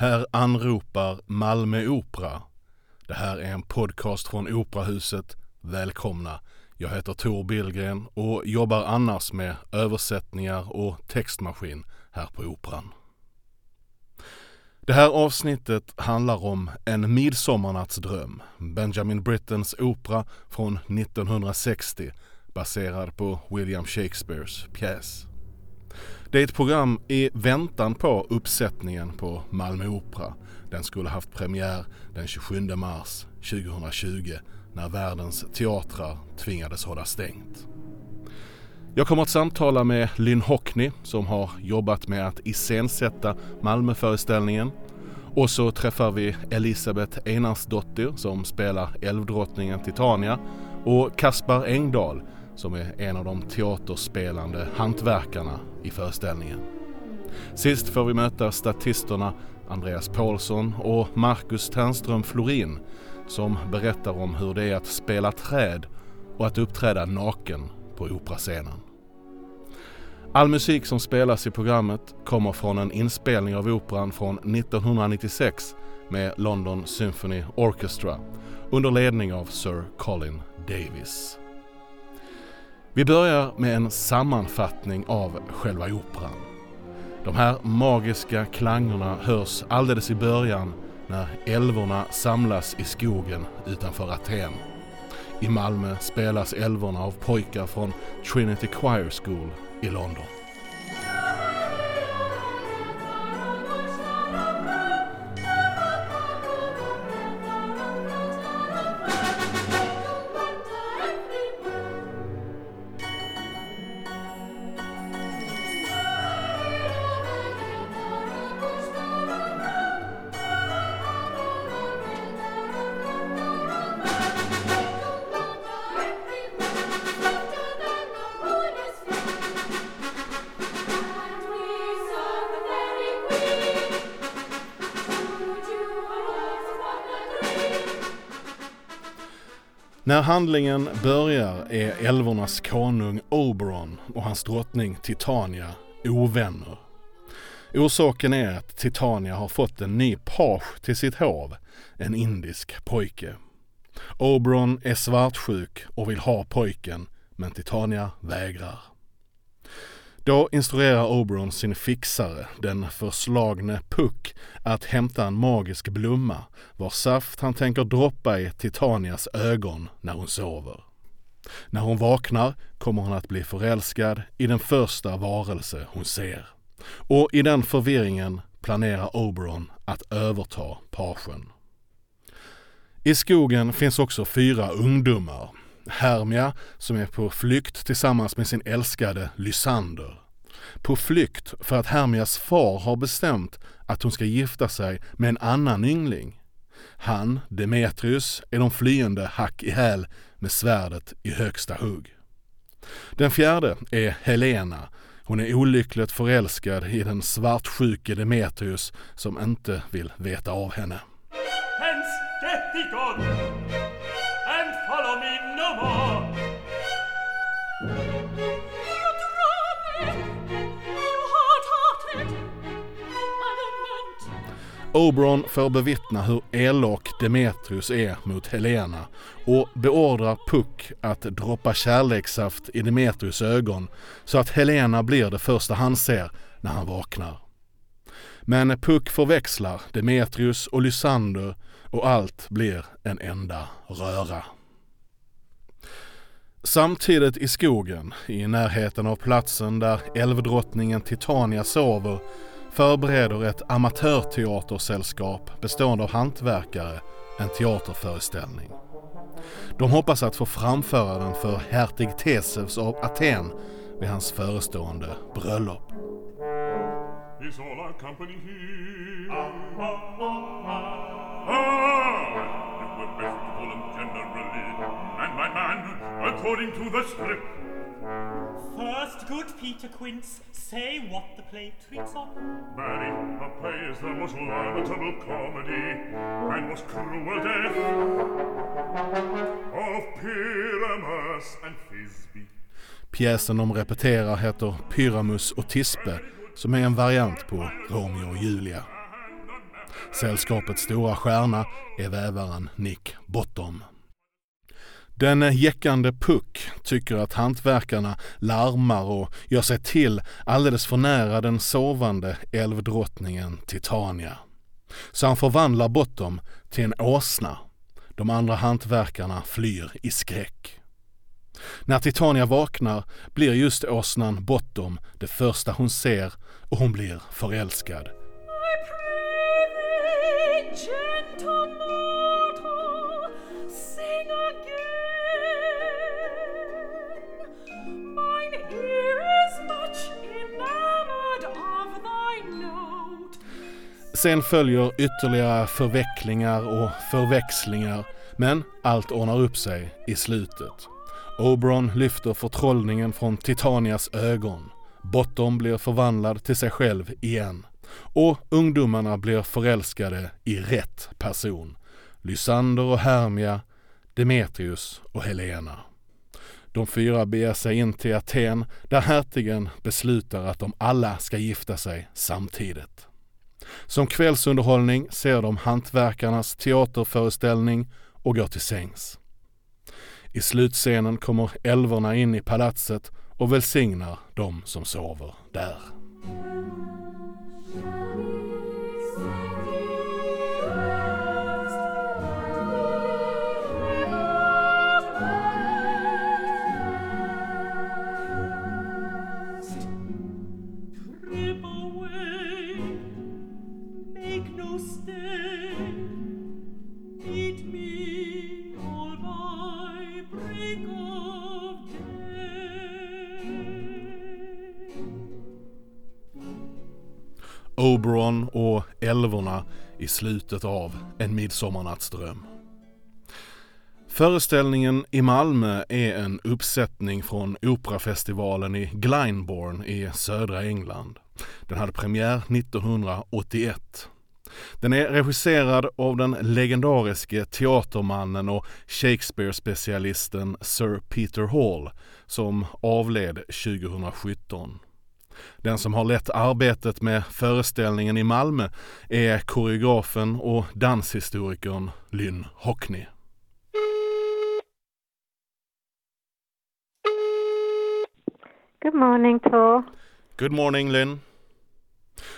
Här anropar Malmö Opera. Det här är en podcast från Operahuset. Välkomna! Jag heter Tor Billgren och jobbar annars med översättningar och textmaskin här på Operan. Det här avsnittet handlar om En midsommarnattsdröm, Benjamin Brittens opera från 1960 baserad på William Shakespeares pjäs. Det är ett program i väntan på uppsättningen på Malmö Opera. Den skulle haft premiär den 27 mars 2020 när världens teatrar tvingades hålla stängt. Jag kommer att samtala med Lynn Hockney som har jobbat med att iscensätta Malmöföreställningen. Och så träffar vi Elisabeth Einarsdottir som spelar älvdrottningen Titania och Kaspar Engdahl som är en av de teaterspelande hantverkarna i föreställningen. Sist får vi möta statisterna Andreas Paulsson och Marcus Ternström Florin som berättar om hur det är att spela träd och att uppträda naken på operascenen. All musik som spelas i programmet kommer från en inspelning av operan från 1996 med London Symphony Orchestra under ledning av Sir Colin Davis. Vi börjar med en sammanfattning av själva operan. De här magiska klangerna hörs alldeles i början när älvorna samlas i skogen utanför Aten. I Malmö spelas älvorna av pojkar från Trinity Choir School i London. När handlingen börjar är älvornas konung Oberon och hans drottning Titania ovänner. Orsaken är att Titania har fått en ny page till sitt hov, en indisk pojke. Oberon är svartsjuk och vill ha pojken, men Titania vägrar. Då instruerar Oberon sin fixare, den förslagne Puck, att hämta en magisk blomma vars saft han tänker droppa i Titanias ögon när hon sover. När hon vaknar kommer hon att bli förälskad i den första varelse hon ser. Och i den förvirringen planerar Oberon att överta pagen. I skogen finns också fyra ungdomar Hermia som är på flykt tillsammans med sin älskade Lysander. På flykt för att Hermias far har bestämt att hon ska gifta sig med en annan yngling. Han, Demetrius, är de flyende hack i häl med svärdet i högsta hugg. Den fjärde är Helena. Hon är olyckligt förälskad i den svartsjuke Demetrius som inte vill veta av henne. Hence, Oberon får bevittna hur elak Demetrius är mot Helena och beordrar Puck att droppa kärlekssaft i Demetrius ögon så att Helena blir det första han ser när han vaknar. Men Puck förväxlar Demetrius och Lysander och allt blir en enda röra. Samtidigt i skogen, i närheten av platsen där älvdrottningen Titania sover, förbereder ett amatörteatersällskap bestående av hantverkare en teaterföreställning. De hoppas att få framföra den för hertig Tesevs av Aten vid hans förestående bröllop. According to the script. First, good Peter Quince, say what the play treats on. Mary, the play is the most lamentable comedy and most cruel death of Pyramus and Thisbe. Pjäsen de repeterar heter Pyramus och Tispe som är en variant på Romeo och Julia. Sällskapets stora stjärna är vävaren Nick Bottom. Den jäckande Puck tycker att hantverkarna larmar och gör sig till alldeles för nära den sovande älvdrottningen Titania. Så han förvandlar Bottom till en åsna. De andra hantverkarna flyr i skräck. När Titania vaknar blir just åsnan Bottom det första hon ser och hon blir förälskad. Sen följer ytterligare förvecklingar och förväxlingar men allt ordnar upp sig i slutet. Oberon lyfter förtrollningen från Titanias ögon. Bottom blir förvandlad till sig själv igen. Och ungdomarna blir förälskade i rätt person. Lysander och Hermia, Demetrius och Helena. De fyra beger sig in till Aten där hertigen beslutar att de alla ska gifta sig samtidigt. Som kvällsunderhållning ser de hantverkarnas teaterföreställning och går till sängs. I slutscenen kommer älvorna in i palatset och välsignar de som sover där. Oberon och älvorna i slutet av En midsommarnattsdröm. Föreställningen i Malmö är en uppsättning från Operafestivalen i Glyndebourne i södra England. Den hade premiär 1981. Den är regisserad av den legendariske teatermannen och Shakespeare-specialisten Sir Peter Hall som avled 2017. Den som har lett arbetet med föreställningen i Malmö är koreografen och danshistorikern Lynn Hockney. Good morning, Tor. Good morning, Lynn.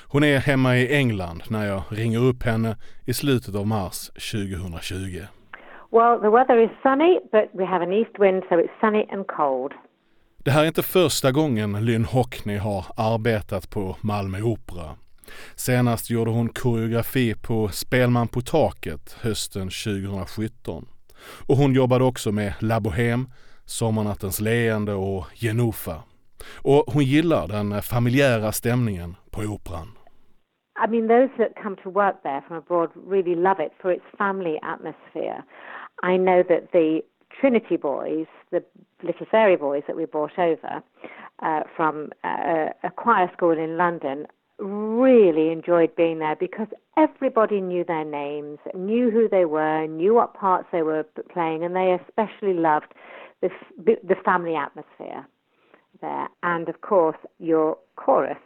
Hon är hemma i England när jag ringer upp henne i slutet av mars 2020. Well, the weather is sunny, but we have an east wind, so it's sunny and cold. Det här är inte första gången Lynn Hockney har arbetat på Malmö Opera. Senast gjorde hon koreografi på Spelman på taket hösten 2017. Och hon jobbade också med La Bohème, Sommarnattens leende och Genufa. Och hon gillar den familjära stämningen på operan. I mean, those that come to work there from abroad really love it for its family atmosphere. I know that the Trinity boys, the little fairy boys that we brought over uh, from uh, a choir school in London, really enjoyed being there because everybody knew their names, knew who they were, knew what parts they were playing, and they especially loved the, the family atmosphere there. And of course, your chorus,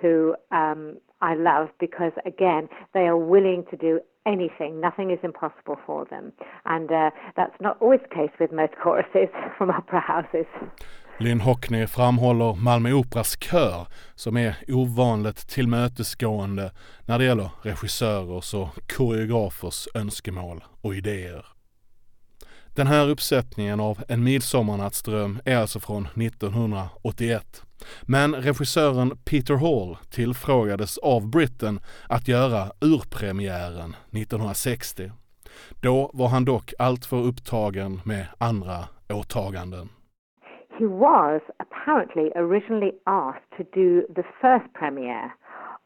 who um, I love because, again, they are willing to do anything. Nothing is impossible for them. And uh, that's not always the case with most choruses from opera houses. Lynn Hockney framhåller Malmö Operas kör som är ovanligt tillmötesgående när det gäller regissörers och koreografers önskemål och idéer. Den här uppsättningen av En midsommarnattsdröm är alltså från 1981. Men regissören Peter Hall tillfrågades av Britain att göra urpremiären 1960. Då var han dock alltför upptagen med andra åtaganden. He was apparently originally asked to do the first premiere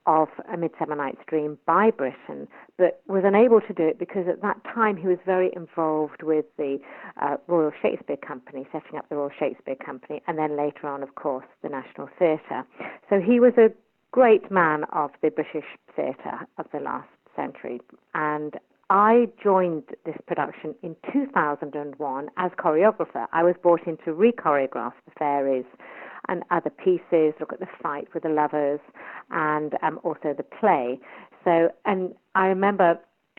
of A Midsummer Night's Dream by Britain, but was unable to do it because at that time he was very involved with the uh, Royal Shakespeare Company, setting up the Royal Shakespeare Company, and then later on, of course, the National Theatre. So he was a great man of the British theatre of the last century. And I joined this production in 2001 as choreographer. I was brought in to re choreograph the fairies and other pieces, look at the fight with the lovers, and um, also the play. So, and I remember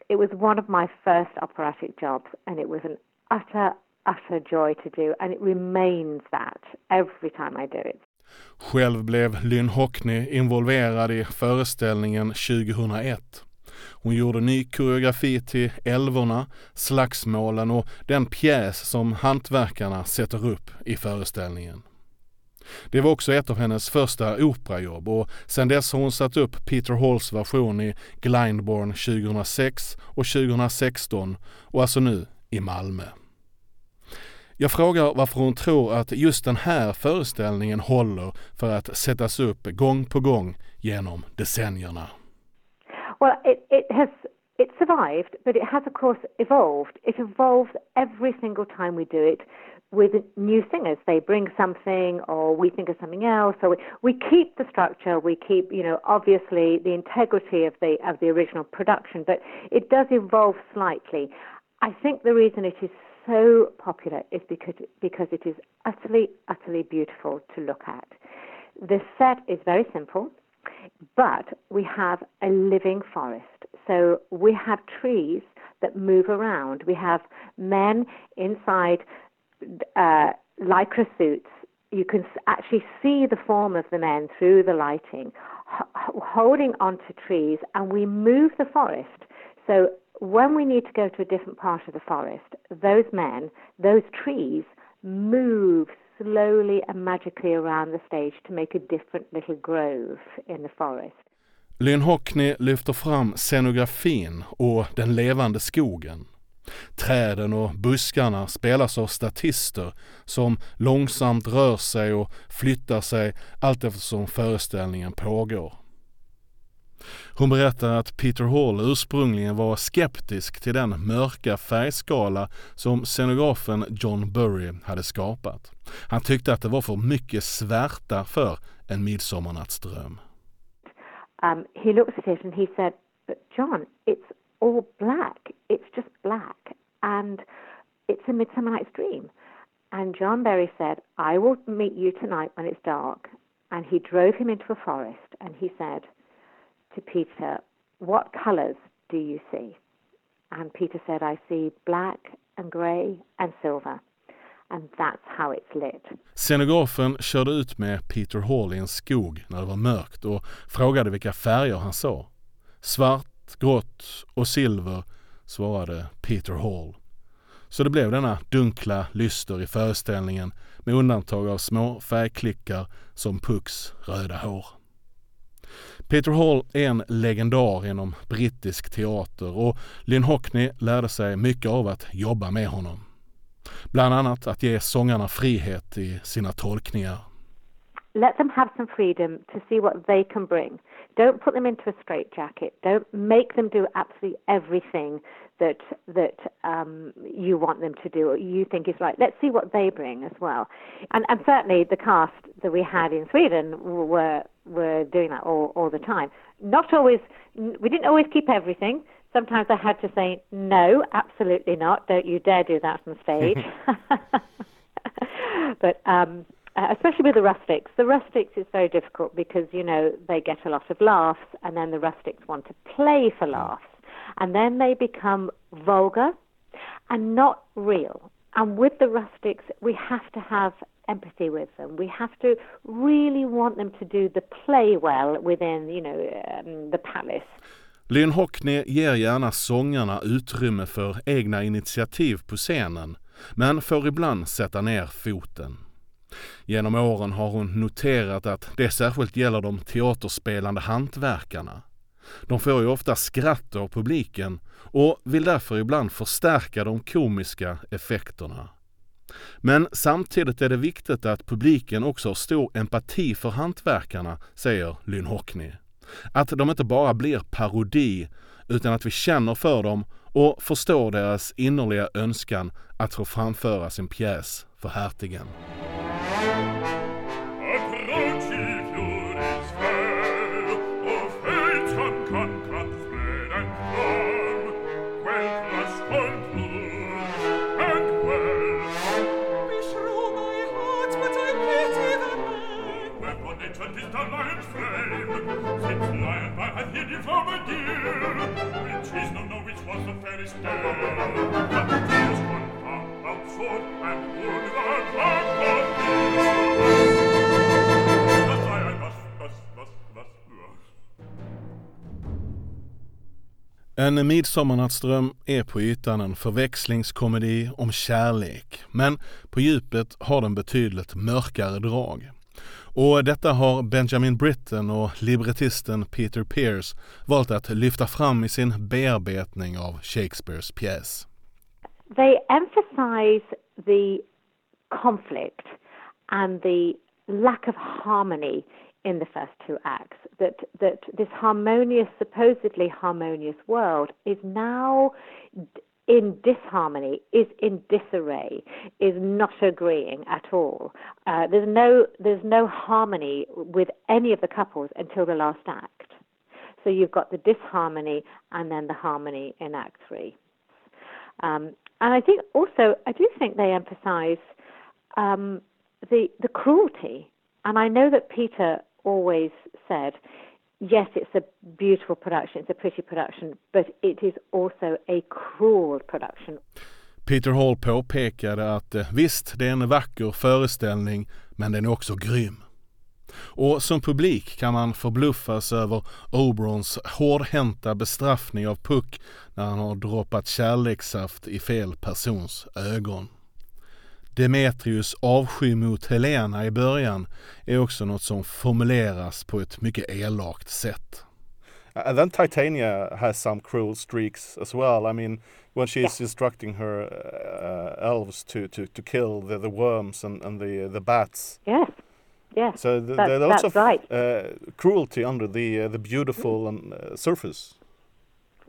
it was one of my first operatic jobs, and it was an utter, utter joy to do, and it remains that every time I do it. Själv blev Lynn Hockney involverad i föreställningen 2001. Hon gjorde ny koreografi till Älvorna, Slagsmålen och den pjäs som hantverkarna sätter upp i föreställningen. Det var också ett av hennes första operajobb och sedan dess har hon satt upp Peter Halls version i Glyndebourne 2006 och 2016 och alltså nu i Malmö. Jag frågar varför hon tror att just den här föreställningen håller för att sättas upp gång på gång genom decennierna. Well, it, it has it survived, but it has of course evolved. It evolves every single time we do it with new singers. They bring something, or we think of something else. So we, we keep the structure. We keep, you know, obviously the integrity of the of the original production, but it does evolve slightly. I think the reason it is so popular is because because it is utterly utterly beautiful to look at. The set is very simple, but we have a living forest. So we have trees that move around. We have men inside uh, lycra suits. You can actually see the form of the men through the lighting, holding onto trees, and we move the forest. So when we need to go to a different part of the forest, those men, those trees, move slowly and magically around the stage to make a different little grove in the forest. Lynn Hockney lyfter fram scenografin och den levande skogen. Träden och buskarna spelas av statister som långsamt rör sig och flyttar sig allt eftersom föreställningen pågår. Hon berättar att Peter Hall ursprungligen var skeptisk till den mörka färgskala som scenografen John Burry hade skapat. Han tyckte att det var för mycket svärta för en midsommarnattsdröm. Um, he looked at it and he said, but John, it's all black. It's just black. And it's a Midsummer Night's Dream. And John Berry said, I will meet you tonight when it's dark. And he drove him into a forest and he said, to Peter, What colours do you see? And Peter said, I see black and grey and silver. And that's how it's lit. Scenografen körde ut med Peter Hall i en skog när det var mörkt och frågade vilka färger han såg. Svart, grått och silver, svarade Peter Hall. Så det blev denna dunkla lyster i föreställningen med undantag av små färgklickar som Pucks röda hår. Peter Hall är en legendar inom brittisk teater och Lynn Hockney lärde sig mycket av att jobba med honom. Bland annat att ge sångarna frihet i sina tolkningar. Let them have some freedom to see what they can bring. Don't put them into a straitjacket. Don't make them do absolutely everything that that um, you want them to do or you think is right. Let's see what they bring as well. And, and certainly the cast that we had in Sweden were were doing that all, all the time. Not always. We didn't always keep everything. Sometimes I had to say no, absolutely not. Don't you dare do that on stage. but um, especially with the rustics. The rustics is very difficult because you know they get a lot of laughs, and then the rustics want to play for laughs and then they become vulgar and not real. And with the rustics, we have to have empathy with them. We have to really want them to do the play well within, you know, um, the palace. Lynn Hockney ger gärna sångarna utrymme för egna initiativ på scenen, men får ibland sätta ner foten. Genom åren har hon noterat att det särskilt gäller de teaterspelande hantverkarna. De får ju ofta skratt av publiken och vill därför ibland förstärka de komiska effekterna. Men samtidigt är det viktigt att publiken också har stor empati för hantverkarna, säger Lynn Hockney. Att de inte bara blir parodi utan att vi känner för dem och förstår deras innerliga önskan att få framföra sin pjäs för hertigen. Música midsommarnattsdröm är på ytan en förväxlingskomedi om kärlek, men på djupet har den betydligt mörkare drag. Och detta har Benjamin Britten och librettisten Peter Pears valt att lyfta fram i sin bearbetning av Shakespeares pjäs. They emphasize the conflict and the lack of harmony in the first two acts. That that this harmonious, supposedly harmonious world is now in disharmony, is in disarray, is not agreeing at all. Uh, there's no there's no harmony with any of the couples until the last act. So you've got the disharmony and then the harmony in Act Three. Um, and I think also I do think they emphasise um, the the cruelty. And I know that Peter always said yes, it's a beautiful production, it's a pretty production, but it is also a cruel production. Peter Hall påpekade att eh, visst, det är en vacker föreställning, men den är också grym. Och som publik kan man förbluffas över Oberons hårdhänta bestraffning av Puck när han har droppat kärlekssaft i fel persons ögon. Demetrius avsky mot Helena i början är också något som formuleras på ett mycket elakt sätt. And then Titania has some cruel streaks as well. I mean, when she's Yeah. instructing her uh, elves to, to, to kill the, the worms and, and the the bats, Yes, yes. so th- That- there are lots of right. uh, cruelty under the uh, the beautiful and uh, surface.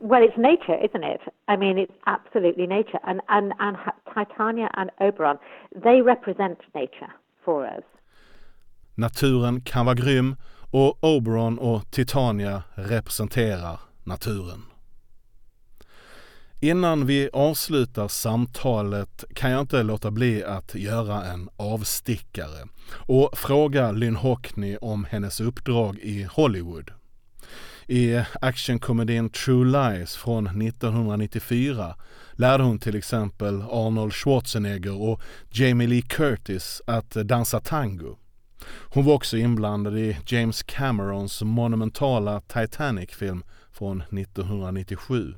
Well, it's nature, isn't it? I mean, it's absolutely nature. And, and, and Titania and Oberon, they represent nature for us. Naturen kan vara grym och Oberon och Titania representerar naturen. Innan vi avslutar samtalet kan jag inte låta bli att göra en avstickare och fråga Lynn Hockney om hennes uppdrag i Hollywood. I actionkomedin True Lies från 1994 lärde hon till exempel Arnold Schwarzenegger och Jamie Lee Curtis att dansa tango. Hon var också inblandad i James Camerons monumentala Titanic-film från 1997.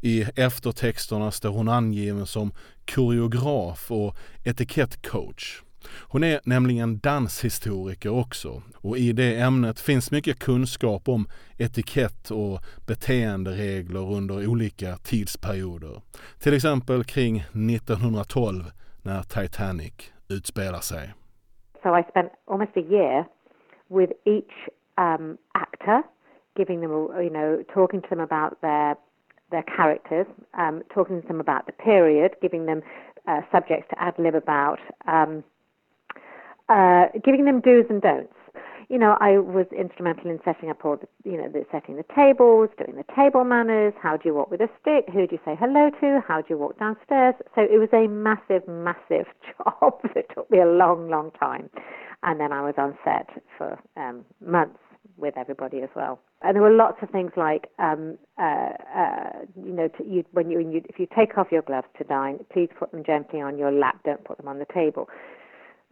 I eftertexterna står hon angiven som koreograf och etikettcoach. Hon är nämligen danshistoriker också och i det ämnet finns mycket kunskap om etikett och beteenderegler under olika tidsperioder. Till exempel kring 1912 när Titanic utspelar sig. So I spent almost a year with each um, actor, giving them, you know, talking to them about their their characters, um, talking to them about the period, giving them uh, subjects to ad lib about, um, uh, giving them do's and don'ts. You know, I was instrumental in setting up all the, you know, the, setting the tables, doing the table manners. How do you walk with a stick? Who do you say hello to? How do you walk downstairs? So it was a massive, massive job that took me a long, long time. And then I was on set for um, months with everybody as well. And there were lots of things like, um, uh, uh, you know, to, you, when you, when you, if you take off your gloves to dine, please put them gently on your lap. Don't put them on the table.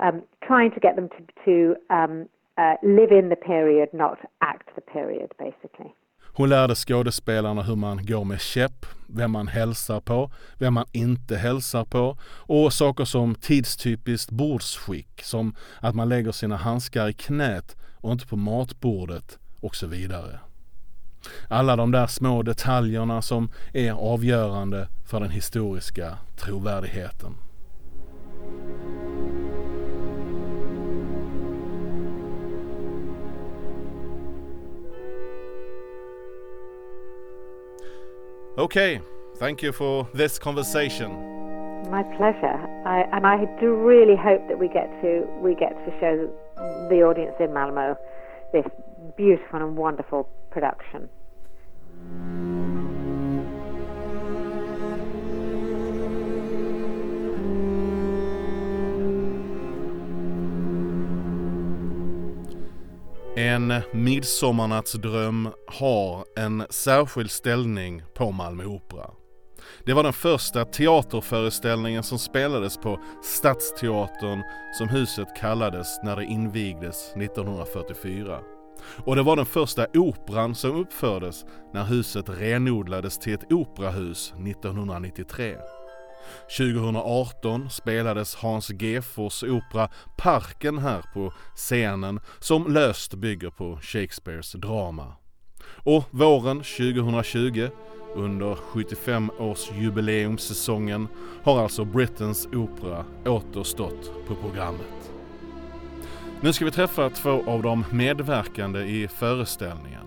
Um, trying to get them to, to um, uh, live in the period, not act the period, basically. Hon lärde skådespelarna hur man går med käpp, vem man hälsar på, vem man inte hälsar på och saker som tidstypiskt bordsskick som att man lägger sina handskar i knät och inte på matbordet och så vidare. Alla de där små detaljerna som är avgörande för den historiska trovärdigheten. Okay, thank you for this conversation. My pleasure. I, and I do really hope that we get to we get to show the audience in Malmo this beautiful and wonderful production. En midsommarnattsdröm har en särskild ställning på Malmö Opera. Det var den första teaterföreställningen som spelades på Stadsteatern som huset kallades när det invigdes 1944. Och det var den första operan som uppfördes när huset renodlades till ett operahus 1993. 2018 spelades Hans Gefors opera Parken här på scenen som löst bygger på Shakespeares drama. Och våren 2020 under 75-årsjubileumssäsongen har alltså Britains Opera återstått på programmet. Nu ska vi träffa två av de medverkande i föreställningen.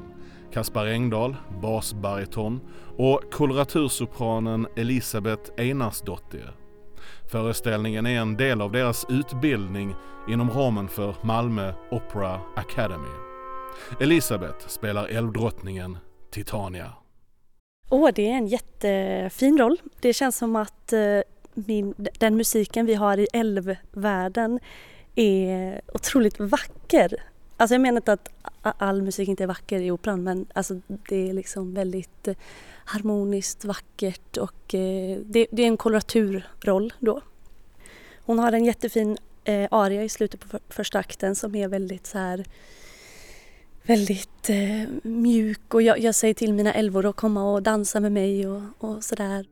Kaspar Engdahl, basbariton och koloratursopranen Elisabeth Einarsdottir. Föreställningen är en del av deras utbildning inom ramen för Malmö Opera Academy. Elisabeth spelar älvdrottningen Titania. Åh, det är en jättefin roll. Det känns som att eh, min, den musiken vi har i älvvärlden är otroligt vacker. Alltså jag menar inte att all musik inte är vacker i operan men alltså det är liksom väldigt eh, harmoniskt, vackert och eh, det, det, är en koloraturroll då. Hon har en jättefin eh, aria i slutet på första akten som är väldigt så här väldigt mjuk och jag, jag, säger till mina älvor att komma och dansa med mig och, och sådär.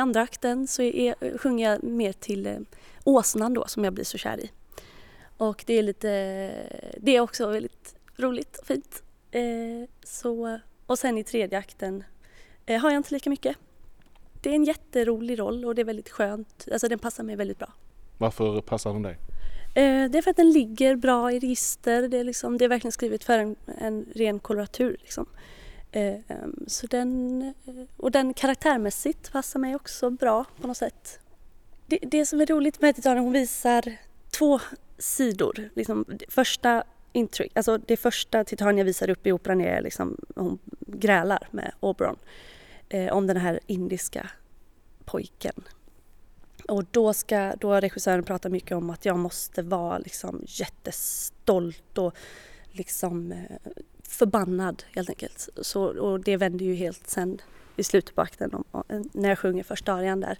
Andra akten så är, sjunger jag mer till eh, åsnan då som jag blir så kär i. Och det är lite, det är också väldigt roligt och fint. Eh, så, och sen i tredje akten eh, har jag inte lika mycket. Det är en jätterolig roll och det är väldigt skönt, alltså den passar mig väldigt bra. Varför passar den dig? Eh, det är för att den ligger bra i register, det är, liksom, det är verkligen skrivet för en, en ren koloratur. Liksom. Ehm, så den, eh, och den karaktärmässigt passar mig också bra på något sätt. Det, det som är roligt med Titania, hon visar två sidor. Liksom, första intryck, alltså det första Titania visar upp i operan är liksom, hon grälar med Oberon eh, om den här indiska pojken. Och då, ska, då har regissören pratat mycket om att jag måste vara liksom jättestolt och liksom eh, förbannad helt enkelt. Så, och det vänder ju helt sen i slutet på akten om, när jag sjunger första arian där.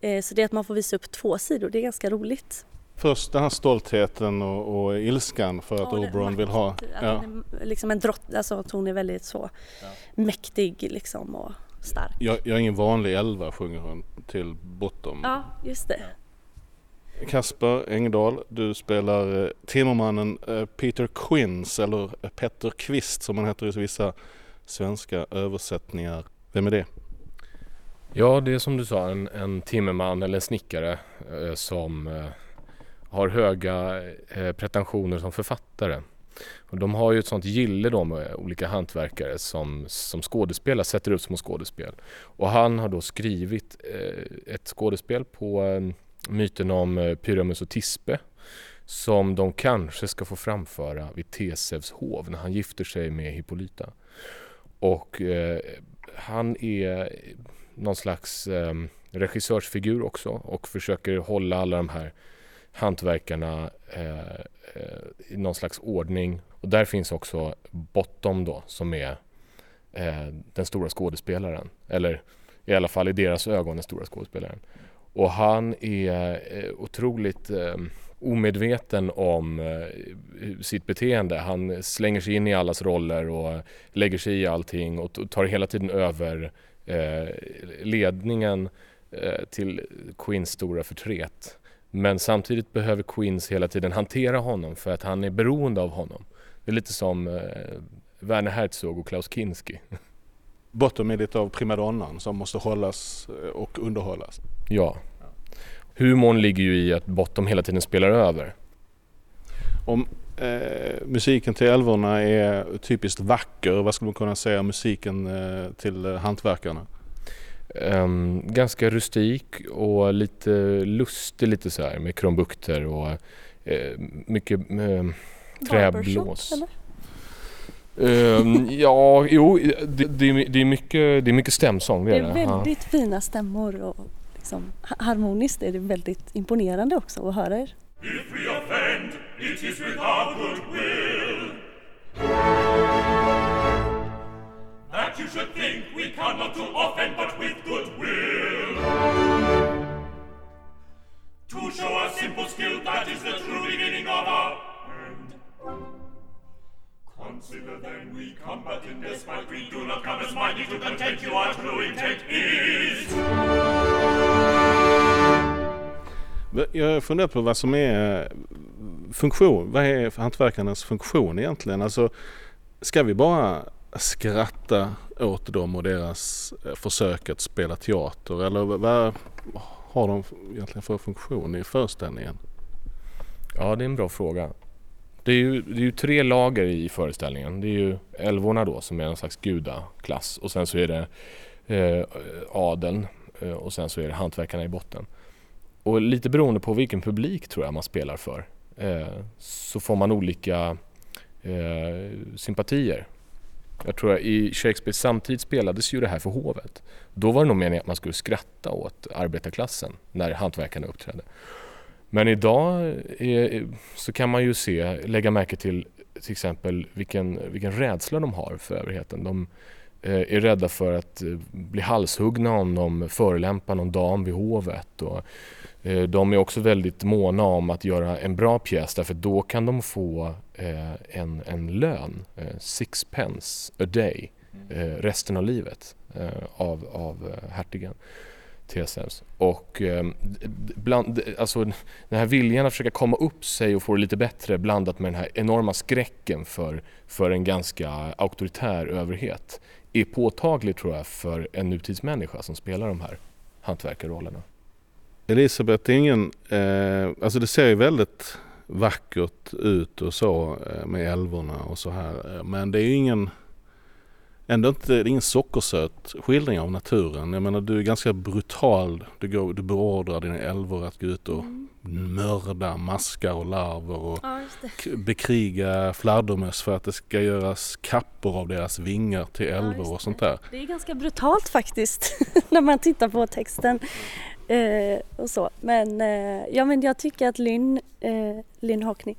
Eh, så det är att man får visa upp två sidor, det är ganska roligt. Först den här stoltheten och, och ilskan för att Ja, det- Oberon vill ha... Att Ja. liksom en drott, alltså att hon är väldigt så mäktig liksom och stark. Jag, jag är ingen vanlig elva sjunger hon till Bottom. Ja, just det. Kasper Engdahl, du spelar eh, timmermannen eh, Peter Quinns eller eh, Petter Kvist som han heter i vissa svenska översättningar. Vem är det? Ja, det är som du sa en, en timmerman eller en snickare eh, som eh, har höga eh, pretensioner som författare. Och de har ju ett sånt gille då med olika hantverkare som, som skådespelare sätter upp små skådespel. Och han har då skrivit ett skådespel på myten om eh, Pyramus och Tispe som de kanske ska få framföra vid Tesevs hov när han gifter sig med Hippolyta. Och eh, han är någon slags eh, regissörsfigur också och försöker hålla alla de här hantverkarna eh, eh, i någon slags ordning. Och där finns också Bottom då som är eh, den stora skådespelaren. Eller i alla fall i deras ögon den stora skådespelaren. Och han är eh, otroligt eh, omedveten om eh, sitt beteende. Han slänger sig in i allas roller och lägger sig i allting och tar hela tiden över ledningen till Queens stora förtret. Men samtidigt behöver Queens hela tiden hantera honom för att han är beroende av honom. Det är lite som Werner Herzog och Klaus Kinski. Bottom lite av primadonnan som måste hållas eh, och underhållas. Ja. Humorn ligger ju i att Bottom hela tiden spelar över. Om eh, musiken till älvorna är typiskt vacker, vad skulle man kunna säga om musiken eh, till eh, hantverkarna? Ehm, ganska rustik och lite lustig lite så här med krumbukter och eh, mycket eh, träblås. Barbershop, eller? Ehm, ja, jo, det, det, är- det, är mycket, det är mycket stämsång. Det Det är är det. Ja. väldigt fina stämmor och liksom, ha- harmoniskt är det väldigt imponerande också att höra er. If we offend, it is with our good will. That you should think we come not to offend, but with good will. To show our simple skill, that is the true beginning of our end. Consider then we come but in despite we do not come as mighty to content you our true intent is. Jag funderar på vad som är funktion. Vad är hantverkarnas funktion egentligen? Alltså, ska vi bara skratta åt dem och deras eh, försök att spela teater? Eller vad har de egentligen för funktion i föreställningen? Ja, det är en bra fråga. Det är, ju, det är ju tre lager i föreställningen. Det är ju älvorna då som är en slags gudaklass och sen så är det eh, adeln eh, och sen så är det hantverkarna i botten. Och lite beroende på vilken publik tror jag man spelar för eh, så får man olika eh, sympatier. Jag tror att i Shakespeares samtid spelades ju det här för hovet. Då var det nog meningen att man skulle skratta åt arbetarklassen när hantverkarna uppträdde. Men idag är, så kan man ju se, lägga märke till till exempel vilken, vilken rädsla de har för överheten. De eh, är rädda för att eh, bli halshuggna om de förolämpar någon dam vid hovet. Och, eh, de är också väldigt måna om att göra en bra pjäs därför då kan de få en, en lön, sixpence a day, eh, resten av livet av, av hertigen. TSMs. Och eh, bland, alltså, den här viljan att försöka komma upp sig och få det lite bättre blandat med den här enorma skräcken för, för en ganska auktoritär överhet är påtaglig tror jag för en nutidsmänniska som spelar de här hantverkarrollerna. Elisabeth, det är ingen, eh, alltså det ser ju väldigt vackert ut och så eh, med älvorna och så här. Eh, men det är ju ingen, ändå inte, det är ingen sockersöt skildring av naturen. Jag menar du är ganska brutal. Du, går, du beordrar dina älvor att gå ut och mörda maskar och larver och Ja, bekriga fladdermöss för att det ska göras kappor av deras vingar till Ja, älvor just och sånt där. Det är ganska brutalt faktiskt när man tittar på texten eh, och så. Men, eh, ja, men jag tycker att Lynn, eh, Lynn Hockney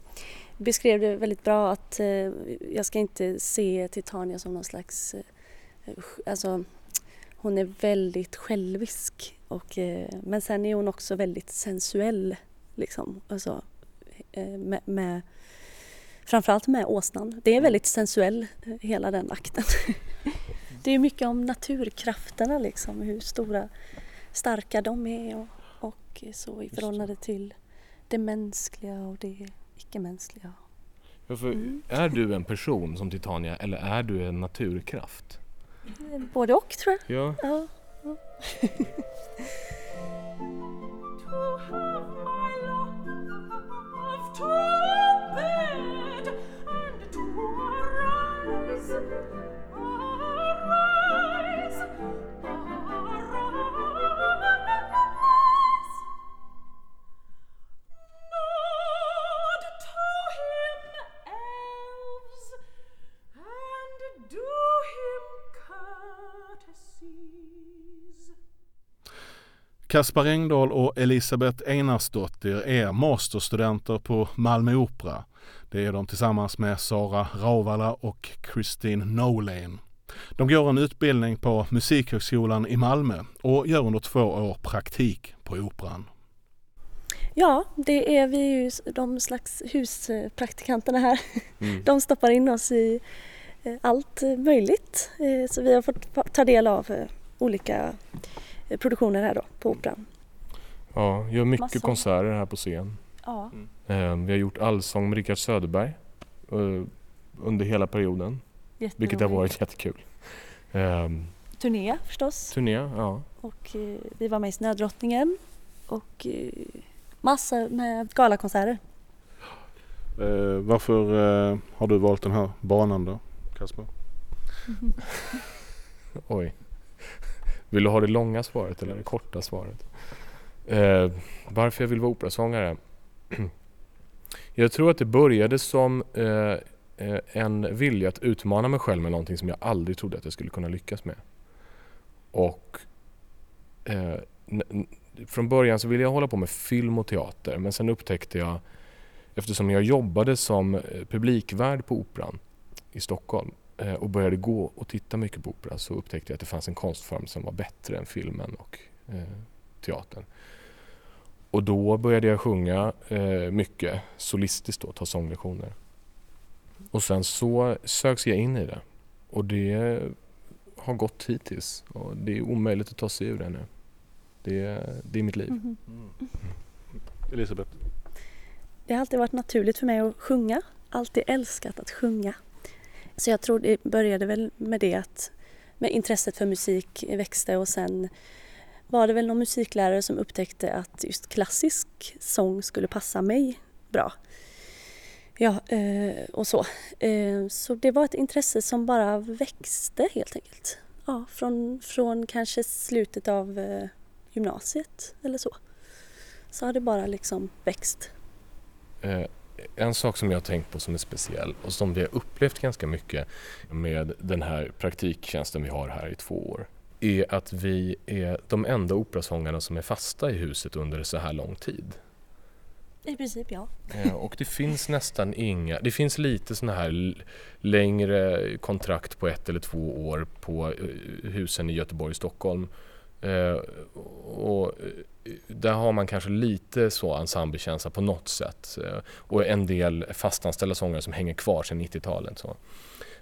beskrev det väldigt bra att eh, jag ska inte se Titania som någon slags... Eh, alltså, hon är väldigt självisk och, eh, men sen är hon också väldigt sensuell liksom. Alltså, med, med, framförallt med åsnan. Det är väldigt sensuell, hela den akten. Det är mycket om naturkrafterna liksom, hur stora, starka de är och, och så i förhållande till det mänskliga och det icke-mänskliga. Ja, för Är du en person som Titania eller är du en naturkraft? Både och tror jag. Ja. Ja. To Kaspar Engdahl och Elisabeth Einarsdottir är masterstudenter på Malmö Opera. Det är de tillsammans med Sara Rauvala och Christine Nolane. De går en utbildning på Musikhögskolan i Malmö och gör under två år praktik på Operan. Ja, det är vi ju de slags huspraktikanterna här. De stoppar in oss i eh, allt möjligt. Eh, Så vi har fått ta del av eh, olika produktioner här då på Operan. ja, gör mycket Massor. konserter här på scen. Ja, Eh, Vi har gjort allsång med Rickard Söderberg eh, under hela perioden, vilket har varit jättekul. Eh, Turné förstås Turné, ja. och eh, vi var med i Snödrottningen och eh, massa med galakonserter. Eh, varför eh, har du valt den här banan då, Kasper? Oj. Vill du ha det långa svaret eller det korta svaret? Eh, varför jag vill vara operasångare? jag tror att det började som eh, eh, en vilja att utmana mig själv med någonting som jag aldrig trodde att jag skulle kunna lyckas med. Och eh, från början så ville jag hålla på med film och teater men sen upptäckte jag eftersom jag jobbade som eh, publikvärd på Operan i Stockholm och började gå och titta mycket på opera så upptäckte jag att det fanns en konstform som var bättre än filmen och eh, teatern. Och då började jag sjunga eh, mycket solistiskt då, ta sånglektioner. Och sen så söks jag in i det och det har gått hittills och det är omöjligt att ta sig ur det nu. Det, det är mitt liv. Mhm. Elisabeth? Det har alltid varit naturligt för mig att sjunga. Alltid älskat att sjunga. Så jag tror det började väl med det att med intresset för musik växte och sen var det väl någon musiklärare som upptäckte att just klassisk sång skulle passa mig bra. Ja, eh, och så. Eh, så det var ett intresse som bara växte helt enkelt. Ja, från, från kanske slutet av eh, gymnasiet eller så. Så har det bara liksom växt. En sak som jag har tänkt på som är speciell och som vi har upplevt ganska mycket med den här praktiktjänsten vi har här i två år är att vi är de enda operasångarna som är fasta i huset under så här lång tid. I princip ja. Och det finns nästan inga, det finns lite sådana här längre kontrakt på ett eller två år på eh, husen i Göteborg och Stockholm. Eh, Och eh, där har man kanske lite så ensemblekänsla på något sätt. Eh, Och en del fastanställda sångare som hänger kvar sedan 90-talet. Så.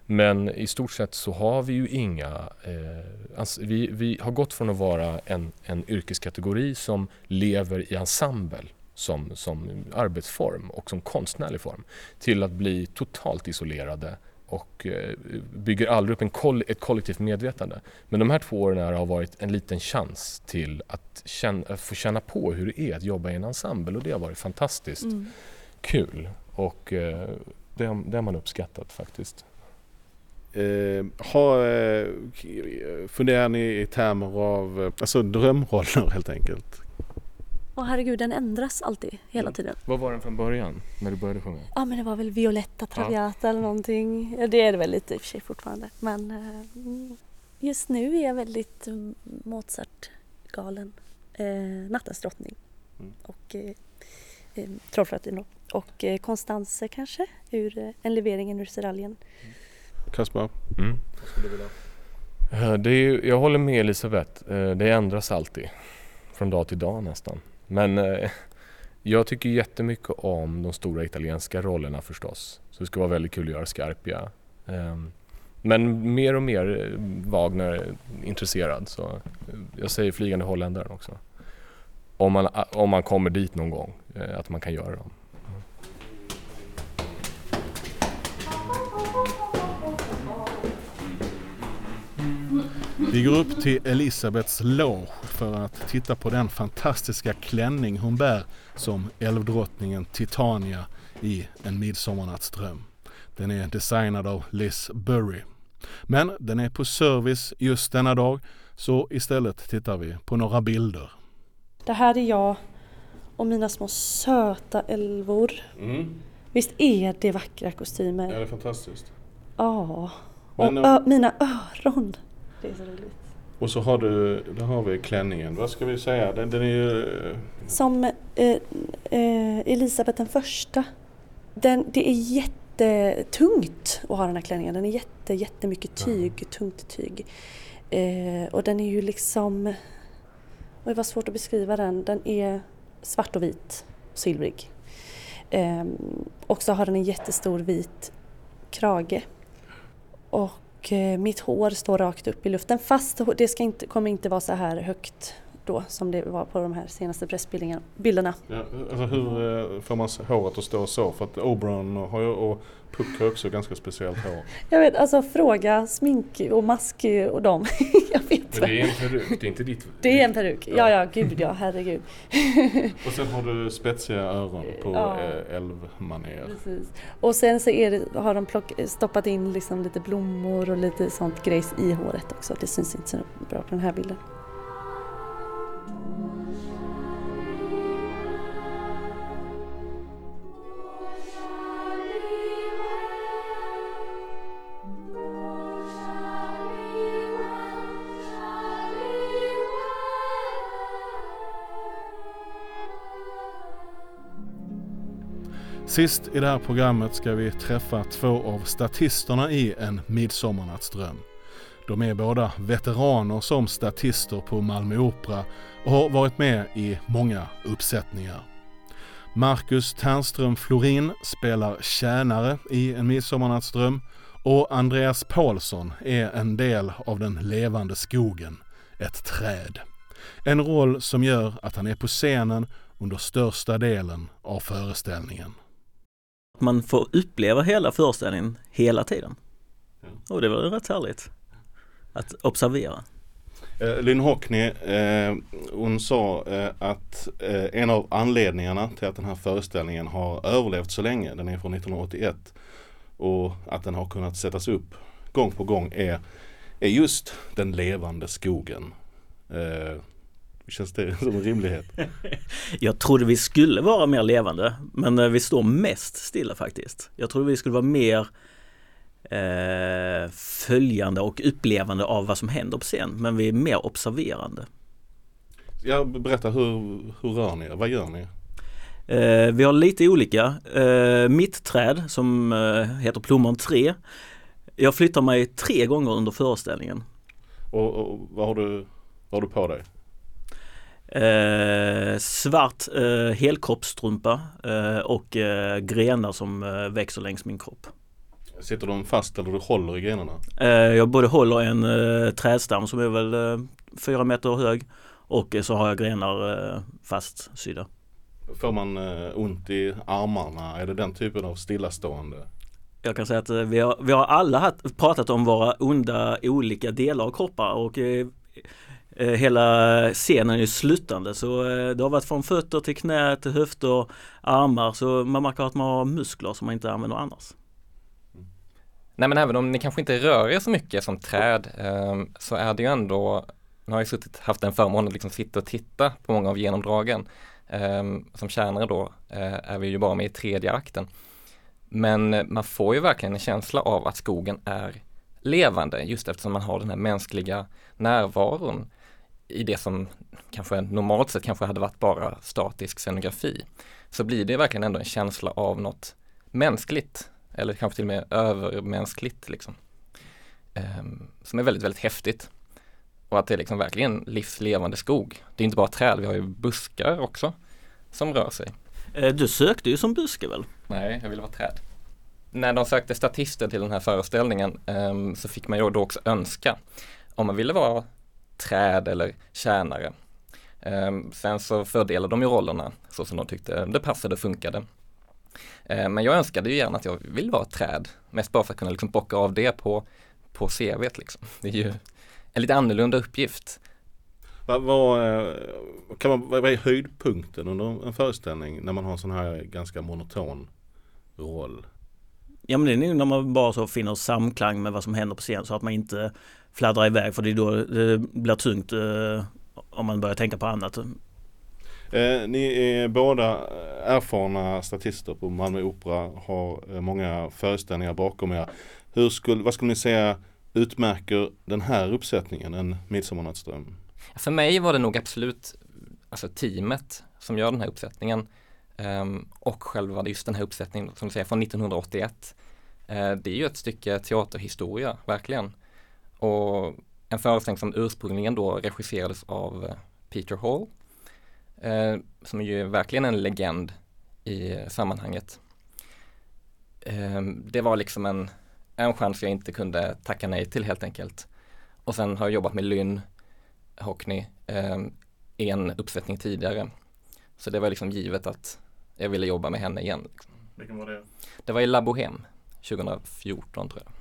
Men i stort sett så har vi ju inga... Eh, vi, vi har gått från att vara en, en yrkeskategori som lever i ensemble som, som arbetsform och som konstnärlig form till att bli totalt isolerade och eh, bygger aldrig upp en koll, ett kollektivt medvetande. Men de här två åren här har varit en liten chans till att, känna, att få känna på hur det är att jobba i en ensemble och det har varit fantastiskt Mm. kul och eh, det, har- det har man uppskattat faktiskt. Eh, har, eh, funderar ni i termer av alltså drömroller helt enkelt? Och herregud, den ändras alltid hela tiden. Vad var den från början när du började sjunga? Ja, men det var väl Violetta Traviata eller någonting. Ja, det är det väl lite i och för sig fortfarande. Men eh, mm, just nu är jag väldigt mm, Mozart-galen. Eh, Nattens drottning. Mm. Och eh, eh, Trollflöjten då. Och eh, Konstanze kanske, ur eh, En leveringen ur Seraljen. Kasper? Mm. Eh, Det är, ju- jag håller med Elisabeth. Det ändras alltid. Från dag till dag nästan. Men eh, Jag tycker jättemycket om de stora italienska rollerna förstås. Så det ska vara väldigt kul att göra Scarpia. Eh, men mer och mer eh, Wagner intresserad så eh, jag säger Flygande holländaren också. Om man, eh, om man kommer dit någon gång, eh, att man kan göra dem. Vi går upp till Elisabeths loge för att titta på den fantastiska klänning hon bär som älvdrottningen Titania i En midsommarnattsdröm. Den är designad av Liz Burry. Men den är på service just denna dag så istället tittar vi på några bilder. Det här är jag och mina små söta älvor. Mm. Visst är det vackra kostymer? Ja, det är fantastiskt. Ja. Och Men, ö- mina öron. Det är så roligt. Och så har du, där har vi klänningen. Vad ska vi säga? Den, den är ju... eh, Som eh, eh, Elisabeth den första. Den, det är jättetungt att ha den här klänningen. Den är jätte, jättemycket tyg, tungt tyg. Eh, och den är ju liksom... Oj, vad svårt att beskriva den. Den är svart och vit, silvrig. Eh, och så har den en jättestor vit krage. Och Eh, mitt hår står rakt upp i luften. Fast det ska inte, kommer inte vara så här högt då som det var på de här senaste pressbilderna. bilderna. Ja, alltså hur eh, får man håret att stå så? För att Oberon har ju, och Puck har också ganska speciellt hår. Jag vet, alltså fråga smink och mask och dem. jag vet Men det är en peruk, det är inte ditt... Det är en peruk. Ja, ja, gud ja, herregud. Och sen har du spetsiga öron på Ja. eh, älvmanér. Precis. Och sen så är det, har de plock, stoppat in liksom lite blommor och lite sånt grejs i håret också. Det syns inte så bra på den här bilden. Sist i det här programmet ska vi träffa två av statisterna i En midsommarnattsdröm. De är båda veteraner som statister på Malmö Opera och har varit med i många uppsättningar. Marcus Ternström Florin spelar tjänare i En midsommarnattsdröm och Andreas Paulsson är en del av den levande skogen, ett träd. En roll som gör att han är på scenen under största delen av föreställningen. Man får uppleva hela föreställningen hela tiden. Och det var rätt härligt att observera. Eh, Lynn Hockney, eh, hon sa eh, att en av anledningarna till att den här föreställningen har överlevt så länge, den är från 1981, och att den har kunnat sättas upp gång på gång är, är just den levande skogen. Känns det som en rimlighet? Jag trodde vi skulle vara mer levande men eh, vi står mest stilla faktiskt. Jag trodde vi skulle vara mer eh, följande och upplevande av vad som händer på scen men vi är mer observerande. Ja, berätta hur, hur rör ni er? Vad gör ni? Eh, vi har lite olika. Eh, mitt träd som eh, heter Plommon 3. Jag flyttar mig tre gånger under föreställningen. Och, och vad, har du, vad har du på dig? Eh, svart eh, helkroppsstrumpa eh, och eh, grenar som eh, växer längs min kropp. Sitter de fast eller du håller i grenarna? Eh, jag både håller en eh, trädstam som är väl fyra meter hög och så har jag grenar eh, fastsydda. Får man ont i armarna? Är det den typen av stillastående? Jag kan säga att vi har, vi har alla pratat om våra onda olika delar av kroppar och Eh, hela scenen är ju slutande så eh, det har varit från fötter till knä till höfter, armar så man märker att man har muskler som man inte använder annars. Mm. Nej men även om ni kanske inte rör er så mycket som träd ehm, så är det ju ändå, nu har jag suttit, haft den förmånen att liksom sitta och titta på många av genomdragen. Ehm, som tjänare då eh, är vi ju bara med i tredje akten. Men man får ju verkligen en känsla av att skogen är levande just eftersom man har den här mänskliga närvaron i det som kanske normalt sett kanske hade varit bara statisk scenografi. Så blir det verkligen ändå en känsla av något mänskligt eller kanske till och med övermänskligt liksom. Ehm, som är väldigt, väldigt häftigt. Och att det är liksom verkligen livslevande skog. Det är inte bara träd, vi har ju buskar också som rör sig. Eh, du sökte ju som buske väl? Nej, jag ville vara träd. När de sökte statister till den här föreställningen um, så fick man ju då också önska om man ville vara träd eller tjänare. Um, sen så fördelade de ju rollerna så som de tyckte det passade och funkade. Uh, men jag önskade ju gärna att jag vill vara träd, mest bara för att kunna liksom bocka av det på, på CVt liksom. Det är ju en lite annorlunda uppgift. Vad, vad, eh, kan man, vad är höjdpunkten under en föreställning när man har en sån här ganska monoton roll? Ja men det är nog när man bara så finner samklang med vad som händer på scen så att man inte fladdrar iväg för det är då det blir tungt eh, om man börjar tänka på annat. Eh, ni är båda erfarna statister på Malmö Opera, har eh, många föreställningar bakom er. Hur skulle, vad skulle ni säga utmärker den här uppsättningen, en Midsommarnattsdröm? För mig var det nog absolut alltså teamet som gör den här uppsättningen um, och själva just den här uppsättningen som du säger från 1981. Uh, eh, det är ju ett stycke teaterhistoria, verkligen. Och en föreställning som ursprungligen då regisserades av uh, Peter Hall uh, som är ju verkligen en legend i sammanhanget. Ehm, det var liksom en, en chans jag inte kunde tacka nej till helt enkelt. Och sen har jag jobbat med Lynn Hockney eh, en uppsättning tidigare. Så det var liksom givet att jag ville jobba med henne igen. Liksom. Vilken var det? Det var i La Bohème 2014 tror jag.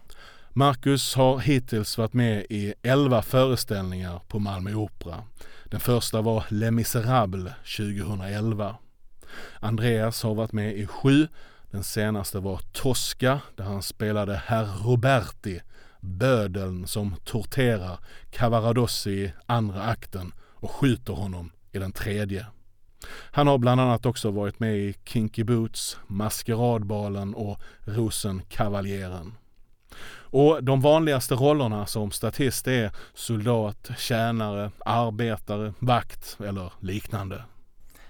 Marcus har hittills varit med i 11 föreställningar på Malmö Opera. Den första var Les Misérables 2011. Andreas har varit med i sju. Den senaste var Tosca där han spelade Herr Roberti bödeln som torterar Cavaradossi i andra akten och skjuter honom i den tredje. Han har bland annat också varit med i Kinky Boots, Maskeradbalen och Rosenkavaljeren. Och de vanligaste rollerna som statist är soldat, tjänare, arbetare, vakt eller liknande.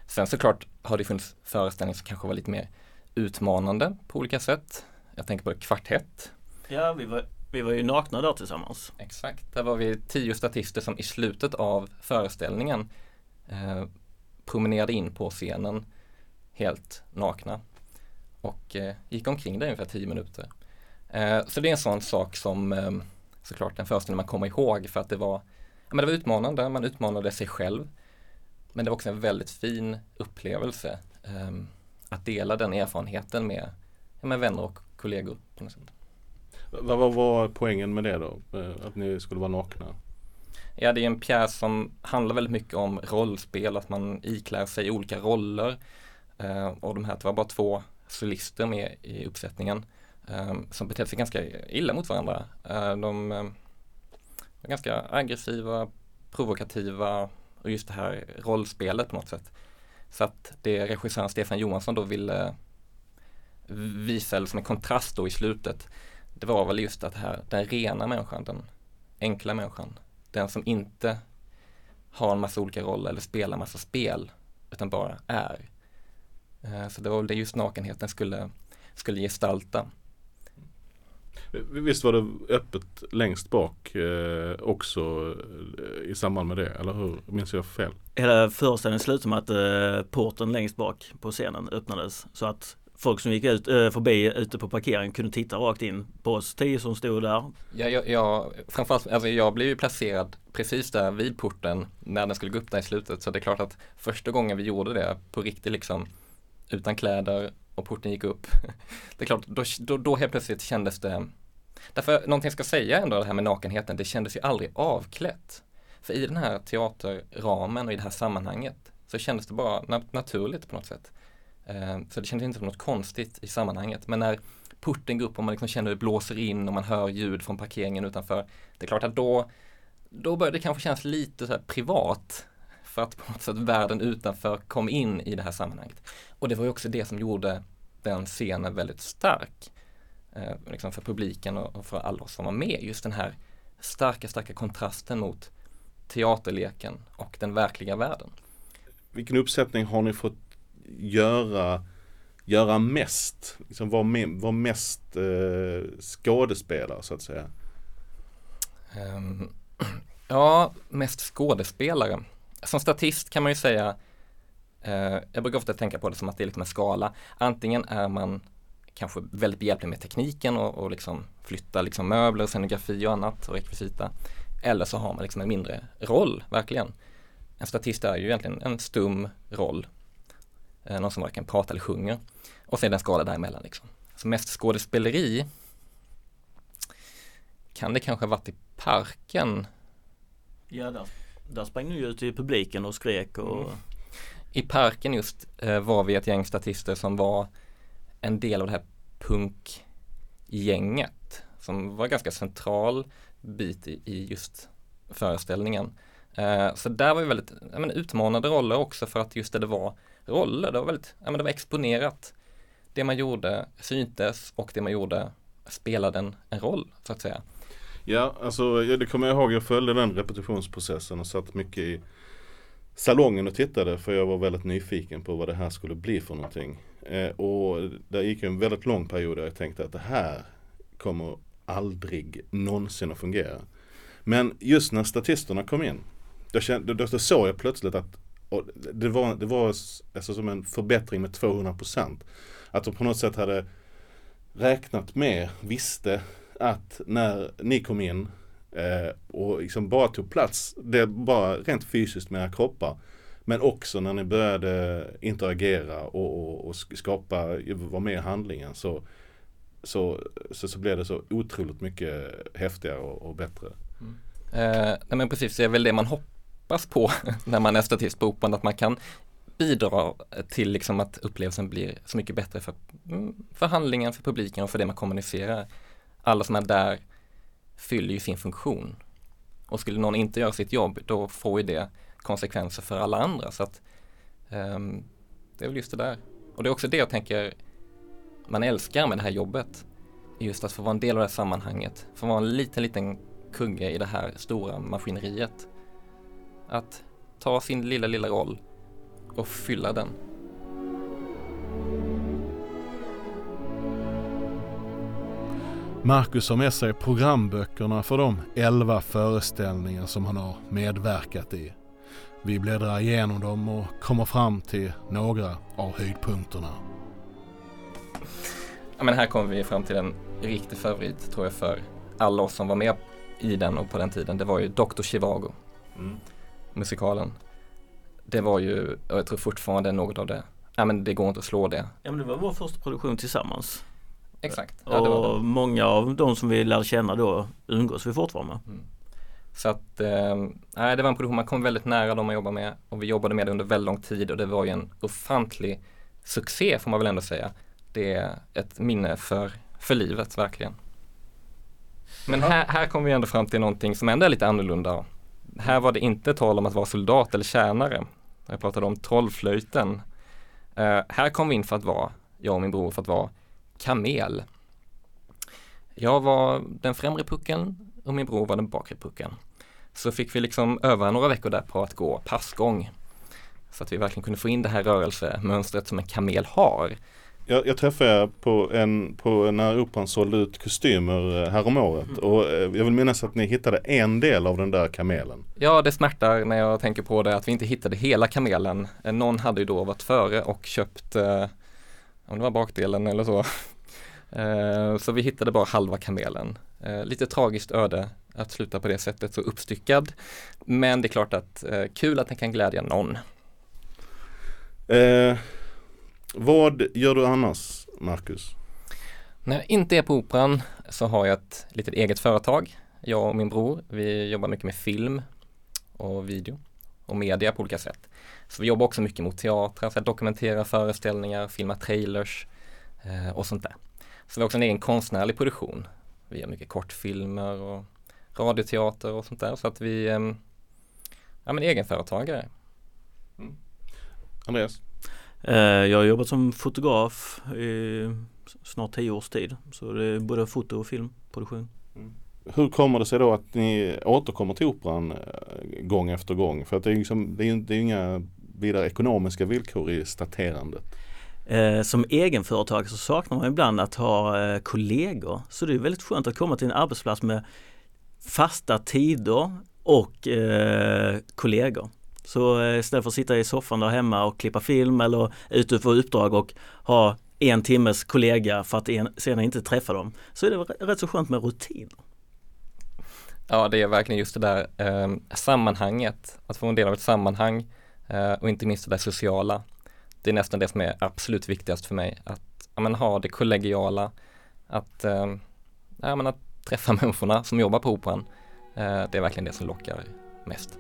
Sen såklart har det funnits föreställningar som kanske var lite mer utmanande på olika sätt. Jag tänker på Kvartett. Ja, vi var vi var ju nakna där tillsammans. Exakt, där var vi tio statister som i slutet av föreställningen eh, promenerade in på scenen helt nakna och eh, gick omkring där ungefär tio minuter. Eh, så det är en sån sak som eh, såklart en föreställning man kommer ihåg för att det var, ja, men det var utmanande, man utmanade sig själv. Men det var också en väldigt fin upplevelse eh, att dela den erfarenheten med, med vänner och kollegor. På något sätt. Vad var, var poängen med det då? Eh, att ni skulle vara nakna? Ja, det är en pjäs som handlar väldigt mycket om rollspel, att man iklär sig olika roller. Eh, och de här, det var bara två solister med i uppsättningen Ehm, som betedde sig ganska illa mot varandra. Eh, de eh, var ganska aggressiva, provokativa och just det här rollspelet på något sätt. Så att det regissören Stefan Johansson då ville visa som en kontrast då i slutet det var väl just att här, den rena människan, den enkla människan, den som inte har en massa olika roller eller spelar en massa spel, utan bara är. Ehm, så det var väl det just nakenheten skulle, skulle gestalta. Visst var det öppet längst bak eh, också eh, i samband med det, eller hur? Minns jag fel? Hela föreställningen slutade med att eh, porten längst bak på scenen öppnades så att folk som gick ut, äh, förbi ute på parkeringen kunde titta rakt in på oss tio som stod där. Ja, jag, jag, framförallt, alltså jag blev ju placerad precis där vid porten när den skulle gå upp där i slutet. Så det är klart att första gången vi gjorde det på riktigt liksom utan kläder och porten gick upp. det är klart, då, då, då helt plötsligt kändes det Därför, någonting jag ska säga ändå det här med nakenheten, det kändes ju aldrig avklätt. För i den här teaterramen och i det här sammanhanget så kändes det bara na naturligt på något sätt. Eh, så det kändes inte som något konstigt i sammanhanget. Men när porten går upp och man liksom känner hur det blåser in och man hör ljud från parkeringen utanför. Det är klart att då, då börjar det kanske kännas lite så privat. För att på något sätt världen utanför kom in i det här sammanhanget. Och det var ju också det som gjorde den scenen väldigt stark. Eh, liksom för publiken och, för alla oss som var med. Just den här starka, starka kontrasten mot teaterleken och den verkliga världen. Vilken uppsättning har ni fått göra, göra mest? Liksom vara, me, var mest eh, skådespelare så att säga? Um, ja, mest skådespelare. Som statist kan man ju säga Eh, jag brukar ofta tänka på det som att det är liksom en skala. Antingen är man kanske väldigt behjälplig med tekniken och, och liksom flyttar liksom möbler, scenografi och annat och rekvisita. Eller så har man liksom en mindre roll, verkligen. En statist är ju egentligen en stum roll. Eh, någon som varken pratar eller sjunger. Och sen är det en skala däremellan liksom. Så mest skådespeleri kan det kanske ha varit i parken. Ja, där, där sprang ni ut i publiken och skrek och mm. I parken just eh, var vi ett gäng statister som var en del av det här punkgänget som var ganska central bit i, i just föreställningen. Eh, så där var vi väldigt menar, utmanande roller också för att just det, det var roller, det var väldigt, menar, det var exponerat. Det man gjorde syntes och det man gjorde spelade en, en roll så att säga. Ja, alltså det kommer jag ihåg. Jag följde den repetitionsprocessen och satt mycket i salongen och tittade för jag var väldigt nyfiken på vad det här skulle bli för någonting. Eh, och där gick en väldigt lång period där jag tänkte att det här kommer aldrig någonsin att fungera. Men just när statisterna kom in, då, kände, då, då såg jag plötsligt att det var, det var alltså som en förbättring med 200 procent. Att de på något sätt hade räknat med, visste att när ni kom in eh, och liksom bara tog plats, det bara rent fysiskt med era kroppar. Men också när ni började interagera och, och, och skapa, vara med i handlingen så, så, så, så blev det så otroligt mycket häftigare och, och bättre. Mm. Eh, nej men precis, det är väl det man hoppas på när man är statist på Operan, att man kan bidra till liksom att upplevelsen blir så mycket bättre för, mm, för handlingen, för publiken och för det man kommunicerar alla som är där fyller ju sin funktion. Och skulle någon inte göra sitt jobb, då får ju det konsekvenser för alla andra. Så att um, det är väl just det där. Och det är också det jag tänker man älskar med det här jobbet. Just att få vara en del av det här sammanhanget. Få vara en liten, liten kugge i det här stora maskineriet. Att ta sin lilla, lilla roll och fylla den. Marcus har med sig programböckerna för de elva föreställningar som han har medverkat i. Vi bläddrar igenom dem och kommer fram till några av höjdpunkterna. Ja, men här kommer vi fram till en riktig favorit tror jag för alla oss som var med i den och på den tiden. Det var ju Dr. Chivago. Mm. Musikalen. Det var ju, och jag tror fortfarande något av det, ja men det går inte att slå det. Ja men det var vår första produktion tillsammans. Exakt. Ja, och många av de som vi lärde känna då umgås vi fortfarande med. Mm. Så att, eh, det var en produktion man kom väldigt nära de man jobbar med och vi jobbade med det under väldigt lång tid och det var ju en ofantlig succé får man väl ändå säga. Det är ett minne för, för livet verkligen. Men här, här kom vi ändå fram till någonting som ändå är lite annorlunda. Här var det inte tal om att vara soldat eller tjänare. Jag pratade om trollflöjten. Uh, här kom vi in för att vara, jag och min bror, för att vara kamel. Jag var den främre pucken och min bror var den bakre pucken. Så fick vi liksom öva några veckor där på att gå passgång. Så att vi verkligen kunde få in det här rörelsemönstret som en kamel har. Jag, jag träffade på en, på när Operan sålde ut kostymer eh, häromåret mm. och eh, jag vill minnas att ni hittade en del av den där kamelen. Ja, det smärtar när jag tänker på det att vi inte hittade hela kamelen. Eh, någon hade ju då varit före och köpt om det var bakdelen eller så. Eh, så vi hittade bara halva kamelen. Eh, lite tragiskt öde att sluta på det sättet, så uppstyckad. Men det är klart att eh, kul att den kan glädja någon. Eh, vad gör du annars, Marcus? När jag inte är på Operan så har jag ett litet eget företag. Jag och min bror, vi jobbar mycket med film och video och media på olika sätt. Så vi jobbar också mycket mot teatrar, för att dokumentera föreställningar, filma trailers eh, och sånt där. Så vi har också en egen konstnärlig produktion. Vi gör mycket kortfilmer och radioteater och sånt där så att vi eh, ja men egenföretagare. Mm. Andreas? Eh, jag har jobbat som fotograf i snart tio års tid. Så det är både foto och filmproduktion. Hur kommer det sig då att ni återkommer till Operan eh, gång efter gång? För att det är, liksom, det är, det är inga vidare ekonomiska villkor i staterandet. Eh, som egenföretag så saknar man ibland att ha eh, kollegor. Så det är väldigt skönt att komma till en arbetsplats med fasta tider och eh, kollegor. Så eh, istället för att sitta i soffan där hemma och klippa film eller ute på uppdrag och ha en timmes kollega för att en, sedan inte träffa dem så är det rätt så skönt med rutiner. Ja, det är verkligen just det där eh, sammanhanget, att få en del av ett sammanhang eh, och inte minst det där sociala. Det är nästan det som är absolut viktigast för mig, att ja, men, ha det kollegiala, att, eh, ja, men, att träffa människorna som jobbar på Operan. Eh, det är verkligen det som lockar mest.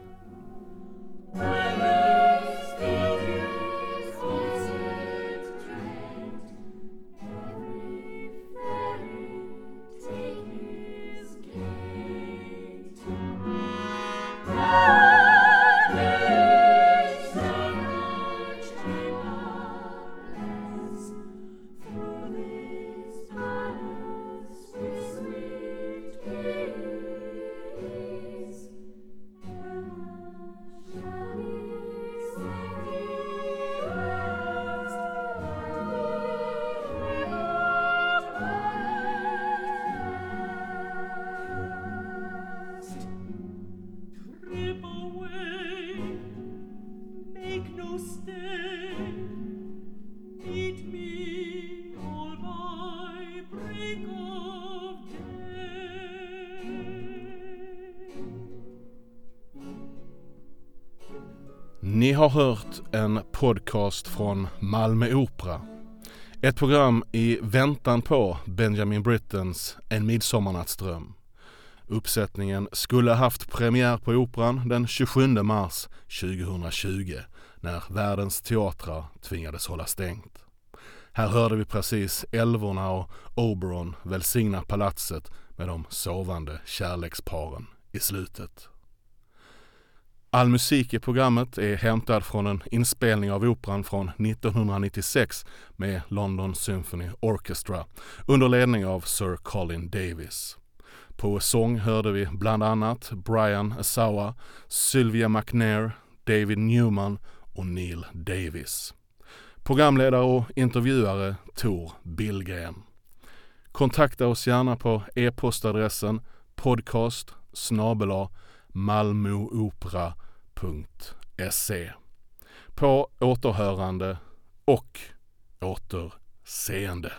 Oh! Har hört en podcast från Malmö Opera. Ett program i väntan på Benjamin Brittens En midsommarnattsdröm. Uppsättningen skulle haft premiär på Operan den 27 mars 2020 när världens teatrar tvingades hålla stängt. Här hörde vi precis älvorna och Oberon välsigna palatset med de sovande kärleksparen i slutet. All musik i programmet är hämtad från en inspelning av operan från 1996 med London Symphony Orchestra under ledning av Sir Colin Davis. På sång hörde vi bland annat Brian Asawa, Sylvia McNair, David Newman och Neil Davis. Programledare och intervjuare Tor Billgren. Kontakta oss gärna på e-postadressen podcast snabel-a malmoopera.se. På återhörande och återseende.